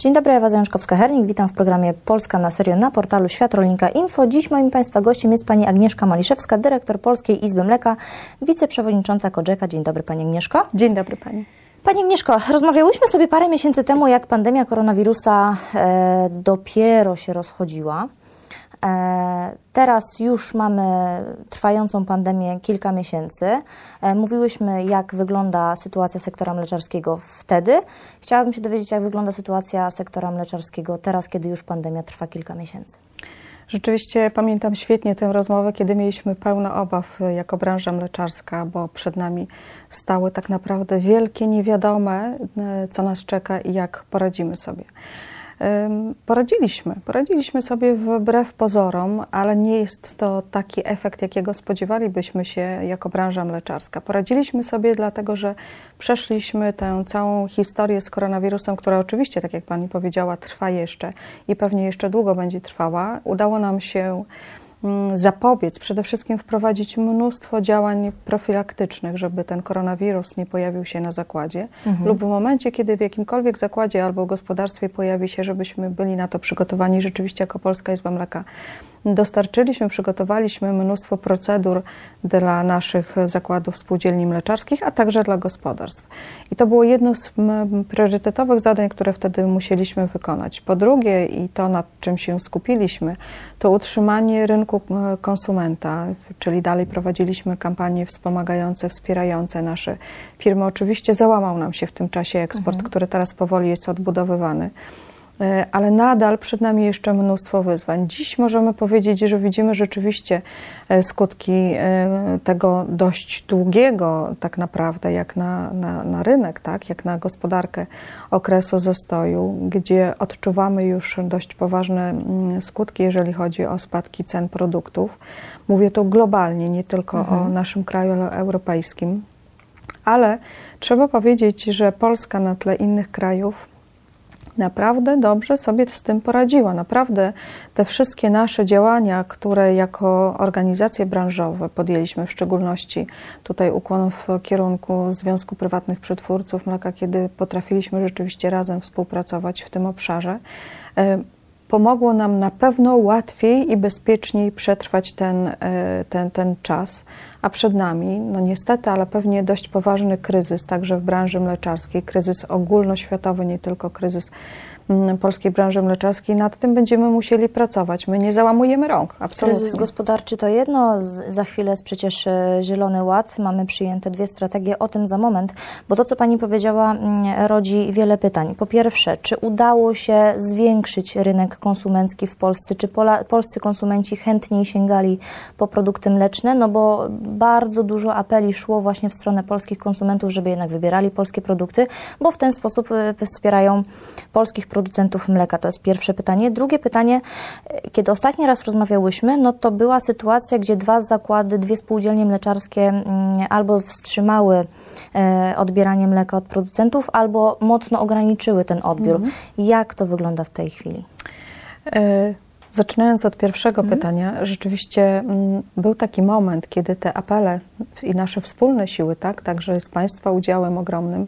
Dzień dobry, Ewa Zajączkowska-Hernik. Witam w programie Polska na serio na portalu Świat Rolnika Info. Dziś moim Państwa gościem jest Pani Agnieszka Maliszewska, dyrektor Polskiej Izby Mleka, wiceprzewodnicząca Kodżeka. Dzień dobry Pani Agnieszko. Dzień dobry Pani. Pani Agnieszko, rozmawiałyśmy sobie parę miesięcy temu, jak pandemia koronawirusa e, dopiero się rozchodziła. E, teraz już mamy trwającą pandemię kilka miesięcy. E, mówiłyśmy, jak wygląda sytuacja sektora mleczarskiego wtedy. Chciałabym się dowiedzieć, jak wygląda sytuacja sektora mleczarskiego teraz, kiedy już pandemia trwa kilka miesięcy. Rzeczywiście pamiętam świetnie tę rozmowę, kiedy mieliśmy pełno obaw e, jako branża mleczarska, bo przed nami stały tak naprawdę wielkie niewiadome, co nas czeka i jak poradzimy sobie. Poradziliśmy. Poradziliśmy sobie wbrew pozorom, ale nie jest to taki efekt, jakiego spodziewalibyśmy się jako branża mleczarska. Poradziliśmy sobie dlatego, że przeszliśmy tę całą historię z koronawirusem, która oczywiście, tak jak Pani powiedziała, trwa jeszcze i pewnie jeszcze długo będzie trwała. Udało nam się zapobiec, przede wszystkim wprowadzić mnóstwo działań profilaktycznych, żeby ten koronawirus nie pojawił się na zakładzie, mhm. lub w momencie, kiedy w jakimkolwiek zakładzie albo gospodarstwie pojawi się, żebyśmy byli na to przygotowani rzeczywiście jako Polska Izba Mleka Dostarczyliśmy, przygotowaliśmy mnóstwo procedur dla naszych zakładów spółdzielni mleczarskich, a także dla gospodarstw. I to było jedno z priorytetowych zadań, które wtedy musieliśmy wykonać. Po drugie, i to nad czym się skupiliśmy, to utrzymanie rynku konsumenta, czyli dalej prowadziliśmy kampanie wspomagające, wspierające nasze firmy. Oczywiście załamał nam się w tym czasie eksport, mhm. który teraz powoli jest odbudowywany. E, ale nadal przed nami jeszcze mnóstwo wyzwań. Dziś możemy powiedzieć, że widzimy rzeczywiście e, skutki e, tego dość długiego, tak naprawdę, jak na, na, na rynek, tak, jak na gospodarkę okresu zastoju, gdzie odczuwamy już dość poważne mm, skutki, jeżeli chodzi o spadki cen produktów. Mówię tu globalnie, nie tylko mhm. o naszym kraju europejskim, ale trzeba powiedzieć, że Polska na tle innych krajów naprawdę dobrze sobie z tym poradziła. Naprawdę te wszystkie nasze działania, które jako organizacje branżowe podjęliśmy, w szczególności tutaj ukłon w kierunku Związku Prywatnych Przetwórców Mleka, kiedy potrafiliśmy rzeczywiście razem współpracować w tym obszarze, e, pomogło nam na pewno łatwiej i bezpieczniej przetrwać ten, e, ten, ten czas. A przed nami, no niestety, ale pewnie dość poważny kryzys, także w branży mleczarskiej, kryzys ogólnoświatowy, nie tylko kryzys polskiej branży mleczarskiej, nad tym będziemy musieli pracować. My nie załamujemy rąk, absolutnie. Kryzys gospodarczy to jedno, za chwilę jest przecież e, Zielony Ład, mamy przyjęte dwie strategie, o tym za moment, bo to, co Pani powiedziała, mm, rodzi wiele pytań. Po pierwsze, czy udało się zwiększyć rynek konsumencki w Polsce? Czy Pola, polscy konsumenci chętniej sięgali po produkty mleczne? No bo bardzo dużo apeli szło właśnie w stronę polskich konsumentów, żeby jednak wybierali polskie produkty, bo w ten sposób e, wspierają polskich producentów producentów mleka? To jest pierwsze pytanie. Drugie pytanie, kiedy ostatni raz rozmawiałyśmy, no to była sytuacja, gdzie dwa zakłady, dwie spółdzielnie mleczarskie mm, albo wstrzymały e, odbieranie mleka od producentów, albo mocno ograniczyły ten odbiór. Mhm. Jak to wygląda w tej chwili? E Zaczynając od pierwszego mhm. pytania, rzeczywiście mm, był taki moment, kiedy te apele i nasze wspólne siły, tak, także z Państwa udziałem ogromnym,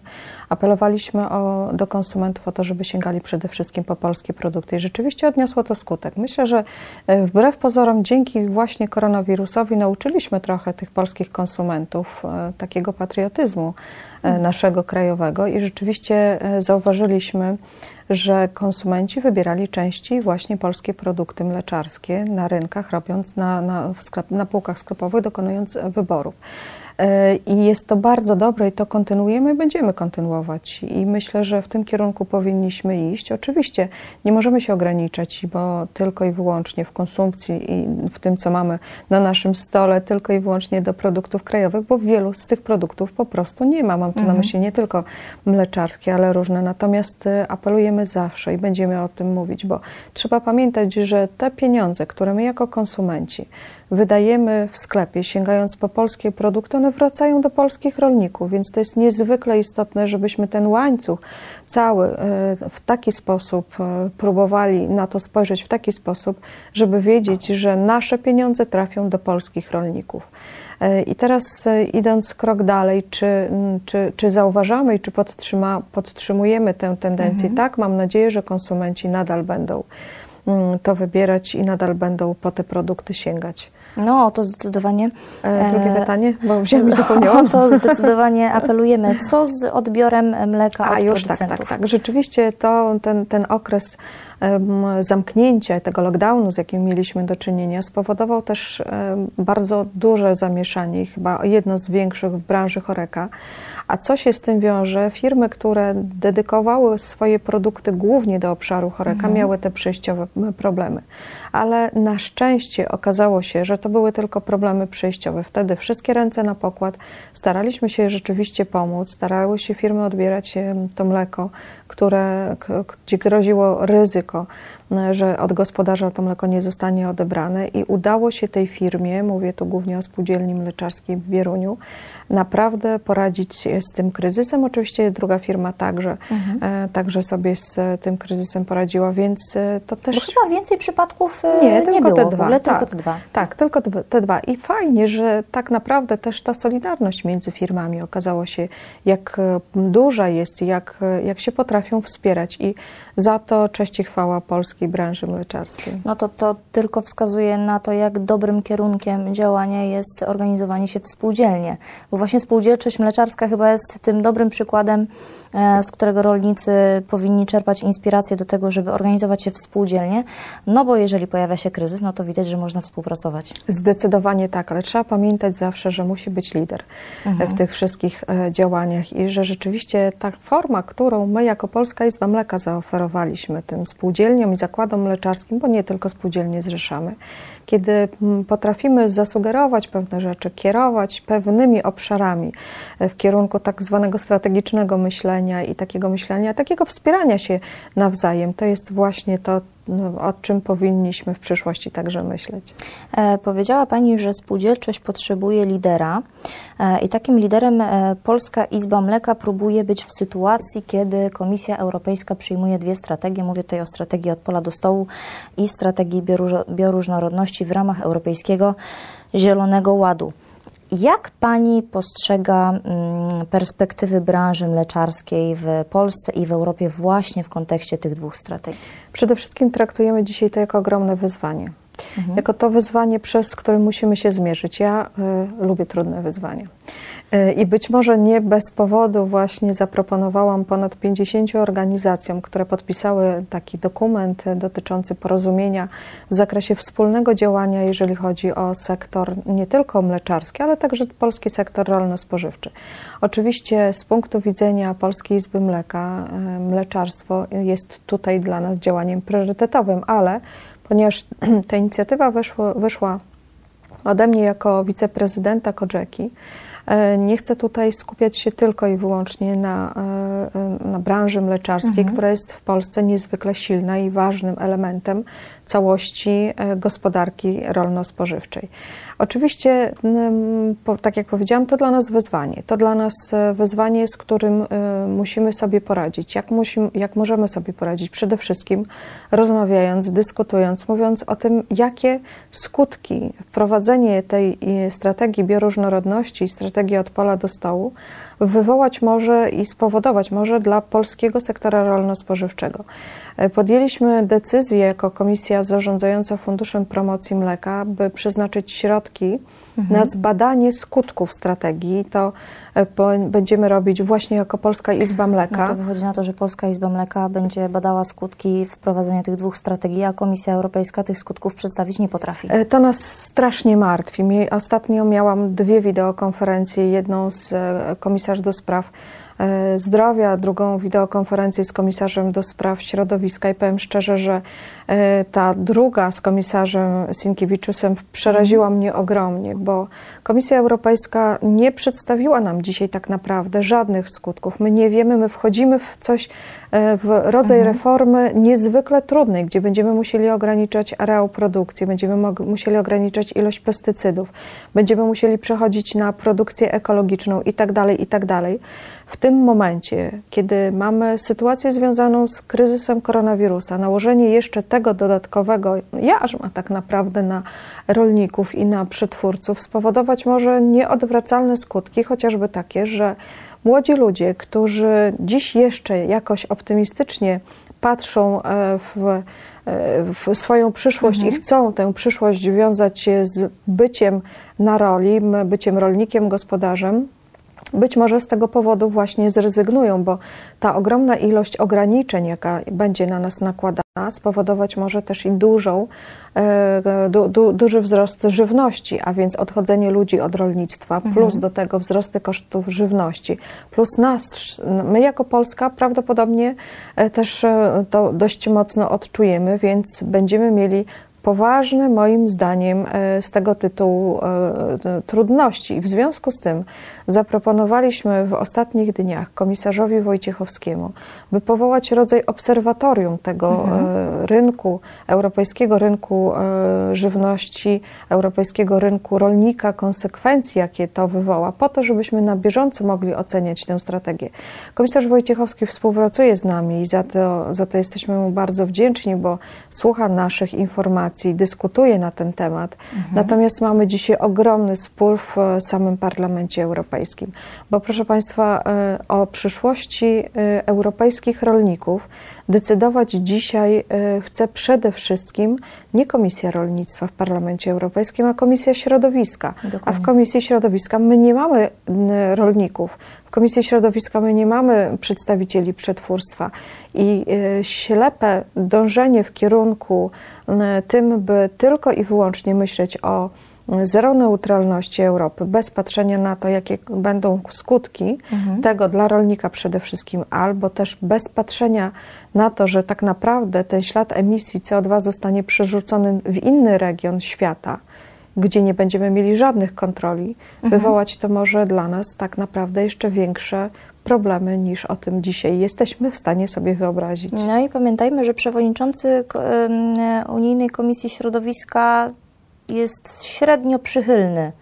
apelowaliśmy o, do konsumentów o to, żeby sięgali przede wszystkim po polskie produkty i rzeczywiście odniosło to skutek. Myślę, że e, wbrew pozorom dzięki właśnie koronawirusowi nauczyliśmy trochę tych polskich konsumentów e, takiego patriotyzmu e, mhm. naszego krajowego i rzeczywiście zauważyliśmy, że konsumenci wybierali częściej właśnie polskie produkty mleczarskie na rynkach, robiąc na, na, sklep, na półkach sklepowych, dokonując wyborów. E, I jest to bardzo dobre i to kontynuujemy i będziemy kontynuować. I myślę, że w tym kierunku powinniśmy iść. Oczywiście nie możemy się ograniczać, bo tylko i wyłącznie w konsumpcji i w tym, co mamy na naszym stole, tylko i wyłącznie do produktów krajowych, bo wielu z tych produktów po prostu nie ma. Mam tu mhm. na myśli nie tylko mleczarskie, ale różne. Natomiast e, apelujemy zawsze i będziemy o tym mówić, bo trzeba pamiętać, że te pieniądze, które my jako konsumenci wydajemy w sklepie, sięgając po polskie produkty, one wracają do polskich rolników, więc to jest niezwykle istotne, żebyśmy ten łańcuch cały e, w taki sposób e, próbowali na to spojrzeć w taki sposób, żeby wiedzieć, że nasze pieniądze trafią do polskich rolników. E, I teraz idąc krok dalej, czy, czy, czy zauważamy i czy podtrzyma, podtrzymujemy tę tendencję? Mhm. Tak, mam nadzieję, że konsumenci nadal będą to wybierać i nadal będą po te produkty sięgać. No, to zdecydowanie. E, drugie e, pytanie, bo wziąłem i zapomniałam. To zdecydowanie apelujemy. Co z odbiorem mleka A, od już tak, tak, tak. Rzeczywiście to, ten, ten okres zamknięcia tego lockdownu, z jakim mieliśmy do czynienia, spowodował też bardzo duże zamieszanie, chyba jedno z większych w branży choreka. A co się z tym wiąże? Firmy, które dedykowały swoje produkty głównie do obszaru choreka, mhm. miały te przejściowe problemy. Ale na szczęście okazało się, że to były tylko problemy przejściowe. Wtedy wszystkie ręce na pokład, staraliśmy się rzeczywiście pomóc, starały się firmy odbierać to mleko, które, gdzie groziło ryzyko, że od gospodarza to mleko nie zostanie odebrane i udało się tej firmie, mówię tu głównie o spółdzielni mleczarskiej w Bieruniu, naprawdę poradzić z tym kryzysem. Oczywiście druga firma także, mhm. E, także sobie z tym kryzysem poradziła, więc e, to też... Bo chyba więcej przypadków e, nie, tylko nie było, te dwa. Ogóle, tak, tylko te dwa. Tak, tylko te dwa. I fajnie, że tak naprawdę też ta solidarność między firmami okazało się, jak duża jest, jak, jak się potrafią wspierać i za to cześć i chwała polskiej branży mleczarskiej. No to to tylko wskazuje na to, jak dobrym kierunkiem działania jest organizowanie się w spółdzielnie, bo właśnie spółdzielczość mleczarska chyba jest tym dobrym przykładem, e, z którego rolnicy powinni czerpać inspirację do tego, żeby organizować się w spółdzielnie, no bo jeżeli pojawia się kryzys, no to widać, że można współpracować. Zdecydowanie tak, ale trzeba pamiętać zawsze, że musi być lider mhm. w tych wszystkich e, działaniach i że rzeczywiście ta forma, którą my jako Polska Izba Mleka zaoferowaliśmy tym spółdzielniom i zakładom mleczarskim, bo nie tylko spółdzielnie zrzeszamy, kiedy mm, potrafimy zasugerować pewne rzeczy, kierować pewnymi obszarami e, w kierunku tak zwanego strategicznego myślenia i takiego myślenia, takiego wspierania się nawzajem, to jest właśnie to, o czym powinniśmy w przyszłości także myśleć. E, powiedziała Pani, że spółdzielczość potrzebuje lidera e, i takim liderem e, Polska Izba Mleka próbuje być w sytuacji, kiedy Komisja Europejska przyjmuje dwie strategie. Mówię tutaj o strategii od pola do stołu i strategii bioróżnorodności w ramach Europejskiego Zielonego Ładu. Jak Pani postrzega mm, perspektywy branży mleczarskiej w Polsce i w Europie właśnie w kontekście tych dwóch strategii? Przede wszystkim traktujemy dzisiaj to jako ogromne wyzwanie. Mhm. Jako to wyzwanie, przez które musimy się zmierzyć. Ja y, lubię trudne wyzwania. Y, I być może nie bez powodu właśnie zaproponowałam ponad 50 organizacjom, które podpisały taki dokument dotyczący porozumienia w zakresie wspólnego działania, jeżeli chodzi o sektor nie tylko mleczarski, ale także polski sektor rolno-spożywczy. Oczywiście z punktu widzenia Polskiej Izby Mleka, y, mleczarstwo jest tutaj dla nas działaniem priorytetowym, ale ponieważ ta inicjatywa wyszła, ode mnie jako wiceprezydenta Kodżeki, nie chcę tutaj skupiać się tylko i wyłącznie na, e, na branży mleczarskiej, mhm. która jest w Polsce niezwykle silna i ważnym elementem całości e, gospodarki rolno-spożywczej. Oczywiście, tak jak powiedziałam, to dla nas wyzwanie. To dla nas e, wyzwanie, z którym e, musimy sobie poradzić. Jak, musimy, jak możemy sobie poradzić? Przede wszystkim rozmawiając, dyskutując, mówiąc o tym, jakie skutki wprowadzenie tej strategii bioróżnorodności, strategii od pola do stołu wywołać może i spowodować może dla polskiego sektora rolno-spożywczego. E, podjęliśmy decyzję jako Komisja Zarządzająca Funduszem Promocji Mleka, by przeznaczyć środki mhm. na zbadanie skutków strategii. To e, będziemy robić właśnie jako Polska Izba Mleka. No to wychodzi na to, że Polska Izba Mleka będzie badała skutki wprowadzenia tych dwóch strategii, a Komisja Europejska tych skutków przedstawić nie potrafi. E, to nas strasznie martwi. Ostatnio miałam dwie wideokonferencje, jedną z komisarzy do spraw E, zdrowia, drugą wideokonferencję z komisarzem do spraw środowiska i powiem szczerze, że E, ta druga z komisarzem Sinkiewiczusem przeraziła Mhm. mnie ogromnie, bo Komisja Europejska nie przedstawiła nam dzisiaj tak naprawdę żadnych skutków. My nie wiemy, my wchodzimy w coś, e, w rodzaj Mhm. reformy niezwykle trudnej, gdzie będziemy musieli ograniczać areał produkcji, będziemy musieli ograniczać ilość pestycydów, będziemy musieli przechodzić na produkcję ekologiczną i tak dalej, i tak dalej. W tym momencie, kiedy mamy sytuację związaną z kryzysem koronawirusa, nałożenie jeszcze tego dodatkowego jarzma tak naprawdę na rolników i na przetwórców spowodować może nieodwracalne skutki, chociażby takie, że młodzi ludzie, którzy dziś jeszcze jakoś optymistycznie patrzą e, w, e, w swoją przyszłość i chcą tę przyszłość wiązać z byciem na roli, byciem rolnikiem, gospodarzem, być może z tego powodu właśnie zrezygnują, bo ta ogromna ilość ograniczeń, jaka będzie na nas nakładana, spowodować może też i dużą, e, du, du, duży wzrost żywności, a więc odchodzenie ludzi od rolnictwa, plus do tego wzrosty kosztów żywności, plus nas, my jako Polska prawdopodobnie e, też e, to dość mocno odczujemy, więc będziemy mieli poważne, moim zdaniem, e, z tego tytułu e, trudności. I w związku z tym zaproponowaliśmy w ostatnich dniach komisarzowi Wojciechowskiemu, by powołać rodzaj obserwatorium tego e, rynku, europejskiego rynku e, żywności, europejskiego rynku rolnika, konsekwencji, jakie to wywoła, po to, żebyśmy na bieżąco mogli oceniać tę strategię. Komisarz Wojciechowski współpracuje z nami i za to, za to jesteśmy mu bardzo wdzięczni, bo słucha naszych informacji, dyskutuje na ten temat. Natomiast mamy dzisiaj ogromny spór w e, samym Parlamencie Europejskim, bo proszę Państwa, o przyszłości e, europejskich rolników decydować dzisiaj e, chce przede wszystkim nie Komisja Rolnictwa w Parlamencie Europejskim, a Komisja Środowiska. A w Dokładnie. Komisji Środowiska my nie mamy rolników. W Komisji Środowiska my nie mamy przedstawicieli przetwórstwa i e, ślepe dążenie w kierunku tym, by tylko i wyłącznie myśleć o zero neutralności Europy, bez patrzenia na to, jakie będą skutki tego dla rolnika przede wszystkim, albo też bez patrzenia na to, że tak naprawdę ten ślad emisji CO2 zostanie przerzucony w inny region świata, gdzie nie będziemy mieli żadnych kontroli, wywołać to może dla nas tak naprawdę jeszcze większe problemy niż o tym dzisiaj jesteśmy w stanie sobie wyobrazić. No i pamiętajmy, że przewodniczący Unijnej Komisji Środowiska jest średnio przychylny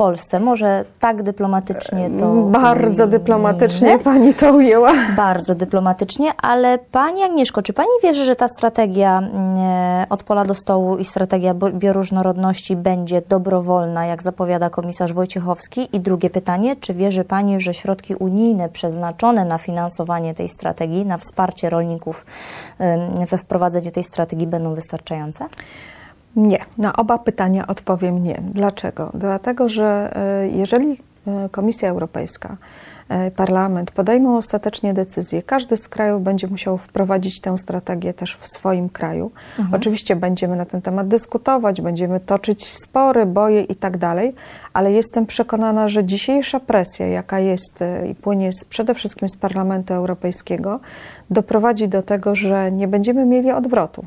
Polsce. Może tak dyplomatycznie to. Bardzo ujmijmy. dyplomatycznie pani to ujęła. Bardzo dyplomatycznie, ale Pani Agnieszko, czy Pani wierzy, że ta strategia mm, od pola do stołu i strategia bioróżnorodności będzie dobrowolna, jak zapowiada komisarz Wojciechowski? I drugie pytanie, czy wierzy Pani, że środki unijne przeznaczone na finansowanie tej strategii, na wsparcie rolników we wprowadzeniu tej strategii będą wystarczające? Nie, na oba pytania odpowiem nie. Dlaczego? Dlatego, że e, jeżeli e, Komisja Europejska, e, Parlament podejmą ostatecznie decyzję, każdy z krajów będzie musiał wprowadzić tę strategię też w swoim kraju. Oczywiście będziemy na ten temat dyskutować, będziemy toczyć spory, boje i tak dalej, ale jestem przekonana, że dzisiejsza presja, jaka jest i płynie z, przede wszystkim z Parlamentu Europejskiego, doprowadzi do tego, że nie będziemy mieli odwrotu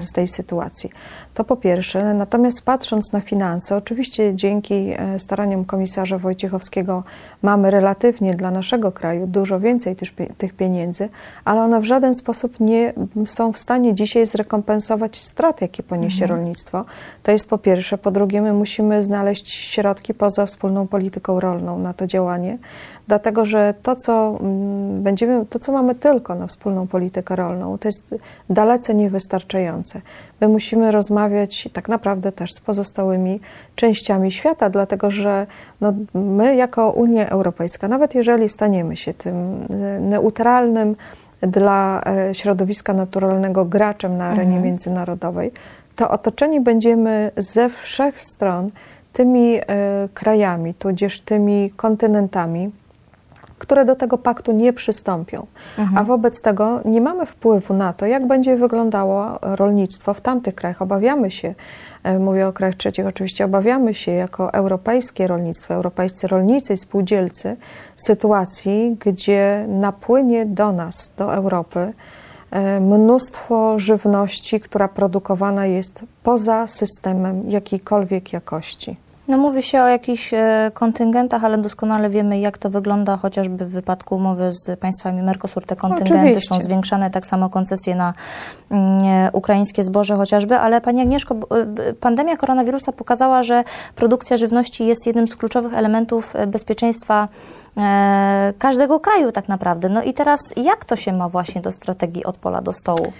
z tej sytuacji. To po pierwsze. Natomiast patrząc na finanse, oczywiście dzięki e, staraniom komisarza Wojciechowskiego mamy relatywnie dla naszego kraju dużo więcej tych pieniędzy, ale one w żaden sposób nie są w stanie dzisiaj zrekompensować strat, jakie poniesie rolnictwo. To jest po pierwsze. Po drugie, my musimy znaleźć środki poza wspólną polityką rolną na to działanie dlatego że to, co mm, będziemy, to, co mamy tylko na wspólną politykę rolną, to jest dalece niewystarczające. My musimy rozmawiać tak naprawdę też z pozostałymi częściami świata, dlatego że no, my jako Unia Europejska, nawet jeżeli staniemy się tym e, neutralnym dla e, środowiska naturalnego graczem na arenie międzynarodowej, to otoczeni będziemy ze wszech stron tymi e, krajami, tudzież tymi kontynentami, które do tego paktu nie przystąpią. A wobec tego nie mamy wpływu na to, jak będzie wyglądało rolnictwo w tamtych krajach. Obawiamy się, mówię o krajach trzecich, oczywiście obawiamy się jako europejskie rolnictwo, europejscy rolnicy i spółdzielcy sytuacji, gdzie napłynie do nas, do Europy, e, mnóstwo żywności, która produkowana jest poza systemem jakiejkolwiek jakości. No mówi się o jakichś e, kontyngentach, ale doskonale wiemy, jak to wygląda, chociażby w wypadku umowy z państwami Mercosur. Te kontyngenty Oczywiście. są zwiększane, tak samo koncesje na mm, e, ukraińskie zboże chociażby, ale Pani Agnieszko, b- pandemia koronawirusa pokazała, że produkcja żywności jest jednym z kluczowych elementów e, bezpieczeństwa e, każdego kraju tak naprawdę. No i teraz jak to się ma właśnie do strategii od pola do stołu?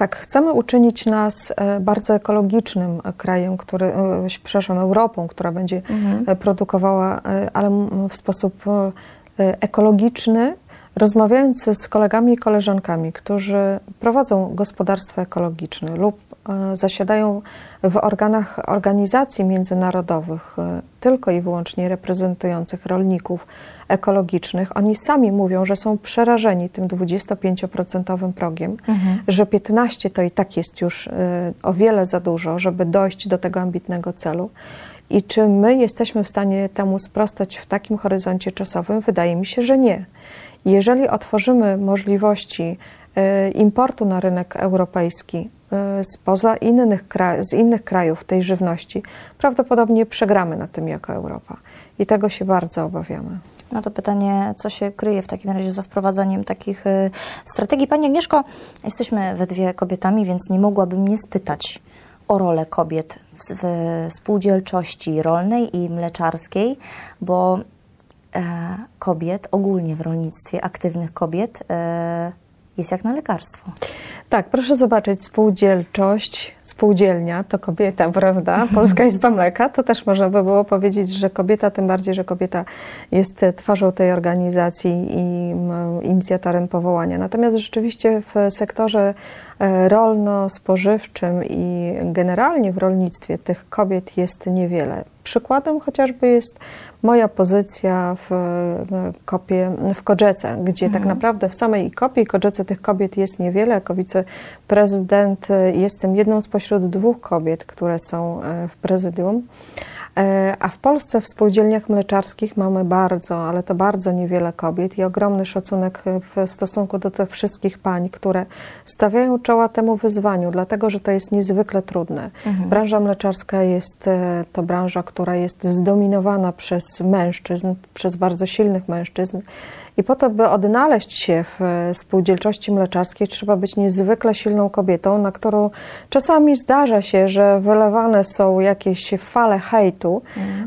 Tak, chcemy uczynić nas e, bardzo ekologicznym krajem, który, e, przepraszam, Europą, która będzie e, produkowała, e, ale w sposób ekologiczny, rozmawiając z kolegami i koleżankami, którzy prowadzą gospodarstwo ekologiczne lub e, zasiadają w organach organizacji międzynarodowych, e, tylko i wyłącznie reprezentujących rolników ekologicznych, oni sami mówią, że są przerażeni tym 25% progiem, że 15 to i tak jest już y, o wiele za dużo, żeby dojść do tego ambitnego celu. I czy my jesteśmy w stanie temu sprostać w takim horyzoncie czasowym? Wydaje mi się, że nie. Jeżeli otworzymy możliwości y, importu na rynek europejski y, spoza innych, kra- z innych krajów tej żywności, prawdopodobnie przegramy na tym jako Europa. I tego się bardzo obawiamy. No to pytanie, co się kryje w takim razie za wprowadzaniem takich y, strategii? Pani Agnieszko, jesteśmy we dwie kobietami, więc nie mogłabym nie spytać o rolę kobiet w, w spółdzielczości rolnej i mleczarskiej, bo kobiet, ogólnie w rolnictwie, aktywnych kobiet, e, jest jak na lekarstwo. Tak, proszę zobaczyć, spółdzielczość, spółdzielnia to kobieta, prawda? Polska Izba Mleka, to też można by było powiedzieć, że kobieta, tym bardziej, że kobieta jest twarzą tej organizacji i inicjatorem powołania. Natomiast rzeczywiście w sektorze e, rolno-spożywczym i generalnie w rolnictwie tych kobiet jest niewiele. Przykładem chociażby jest moja pozycja w, kopie, w Kodrzece, gdzie tak naprawdę w samej kopie i Kodrzece tych kobiet jest niewiele. Jako wiceprezydent e, jestem jedną spośród dwóch kobiet, które są e, w prezydium. E, A w Polsce w spółdzielniach mleczarskich mamy bardzo, ale to bardzo niewiele kobiet i ogromny szacunek w stosunku do tych wszystkich pań, które stawiają czoła temu wyzwaniu, dlatego że to jest niezwykle trudne. Branża mleczarska jest e, to branża, która jest zdominowana przez mężczyzn, przez bardzo silnych mężczyzn. I po to, by odnaleźć się w e, spółdzielczości mleczarskiej, trzeba być niezwykle silną kobietą, na którą czasami zdarza się, że wylewane są jakieś fale hejtu,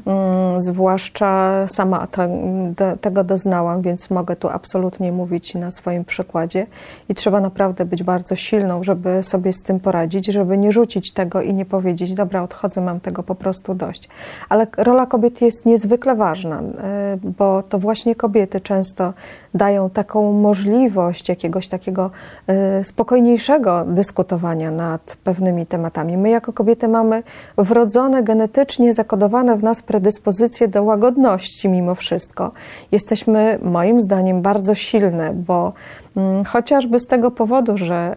mm, zwłaszcza sama te, do, tego doznałam, więc mogę tu absolutnie mówić na swoim przykładzie. I trzeba naprawdę być bardzo silną, żeby sobie z tym poradzić, żeby nie rzucić tego i nie powiedzieć, dobra, odchodzę, mam tego po prostu dość. Ale rola kobiet jest niezwykle ważna, y, bo to właśnie kobiety często dają taką możliwość jakiegoś takiego y, spokojniejszego dyskutowania nad pewnymi tematami. My jako kobiety mamy wrodzone, genetycznie zakodowane w nas predyspozycje do łagodności mimo wszystko. Jesteśmy moim zdaniem bardzo silne, bo mm, chociażby z tego powodu, że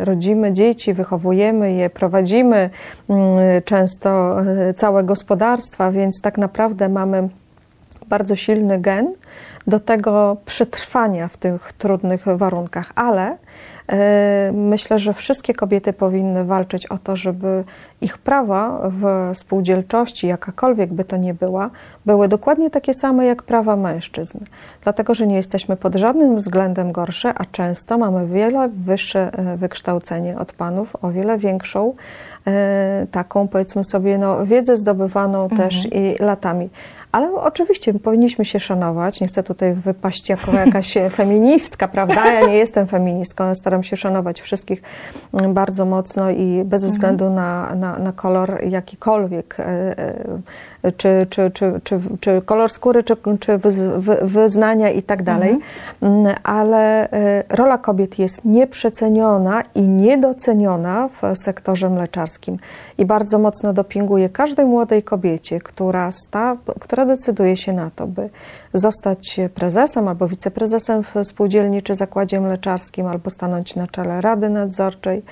y, rodzimy dzieci, wychowujemy je, prowadzimy mm, często y, całe gospodarstwa, więc tak naprawdę mamy bardzo silny gen do tego przetrwania w tych trudnych warunkach, ale e, myślę, że wszystkie kobiety powinny walczyć o to, żeby ich prawa w spółdzielczości, jakakolwiek by to nie była, były dokładnie takie same jak prawa mężczyzn. Dlatego, że nie jesteśmy pod żadnym względem gorsze, a często mamy wiele wyższe e, wykształcenie od panów, o wiele większą e, taką, powiedzmy sobie, no, wiedzę zdobywaną też i latami. Ale oczywiście powinniśmy się szanować. Nie chcę tutaj wypaść jako jakaś feministka, prawda? Ja nie jestem feministką, ale staram się szanować wszystkich bardzo mocno i bez względu na, na, na kolor jakikolwiek, e, e, czy, czy, czy, czy, czy kolor skóry, czy, czy wyz- wy- wyznania i tak dalej. Mm, Ale e, rola kobiet jest nieprzeceniona i niedoceniona w sektorze mleczarskim. I bardzo mocno dopinguję każdej młodej kobiecie, która, sta, która która decyduje się na to, by zostać prezesem albo wiceprezesem w spółdzielni czy zakładzie mleczarskim, albo stanąć na czele Rady Nadzorczej.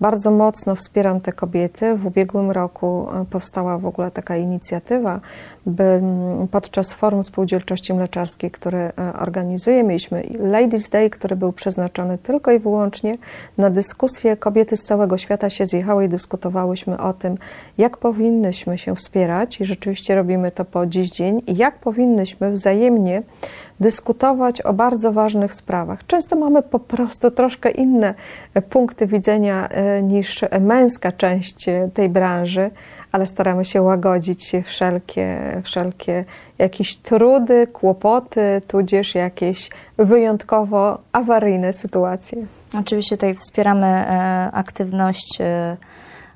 Bardzo mocno wspieram te kobiety. W ubiegłym roku e, powstała w ogóle taka inicjatywa, by podczas Forum Spółdzielczości Mleczarskiej, które e, organizuję, mieliśmy Ladies Day, który był przeznaczony tylko i wyłącznie na dyskusję. Kobiety z całego świata się zjechały i dyskutowałyśmy o tym, jak powinnyśmy się wspierać i rzeczywiście robimy to po dziś i jak powinnyśmy wzajemnie dyskutować o bardzo ważnych sprawach. Często mamy po prostu troszkę inne e, punkty widzenia e, niż męska część e, tej branży, ale staramy się łagodzić wszelkie, wszelkie jakieś trudy, kłopoty, tudzież jakieś wyjątkowo awaryjne sytuacje. Oczywiście tutaj wspieramy aktywność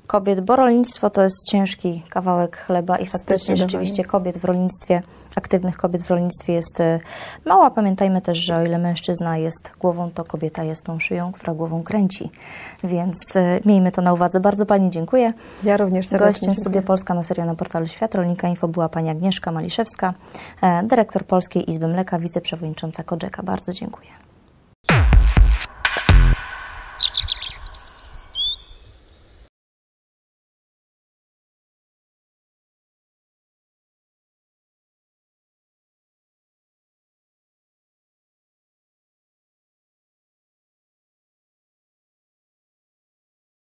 kobiet, bo rolnictwo to jest ciężki kawałek chleba i faktycznie rzeczywiście kobiet w rolnictwie, aktywnych kobiet w rolnictwie jest y, mało. Pamiętajmy też, że o ile mężczyzna jest głową, to kobieta jest tą szyją, która głową kręci. Więc y, miejmy to na uwadze. Bardzo Pani dziękuję. Ja również serdecznie Gościem dziękuję. Studia Polska na serio na portalu Świat Rolnika Info była Pani Agnieszka Maliszewska, e, dyrektor Polskiej Izby Mleka, wiceprzewodnicząca Kodżeka. Bardzo dziękuję.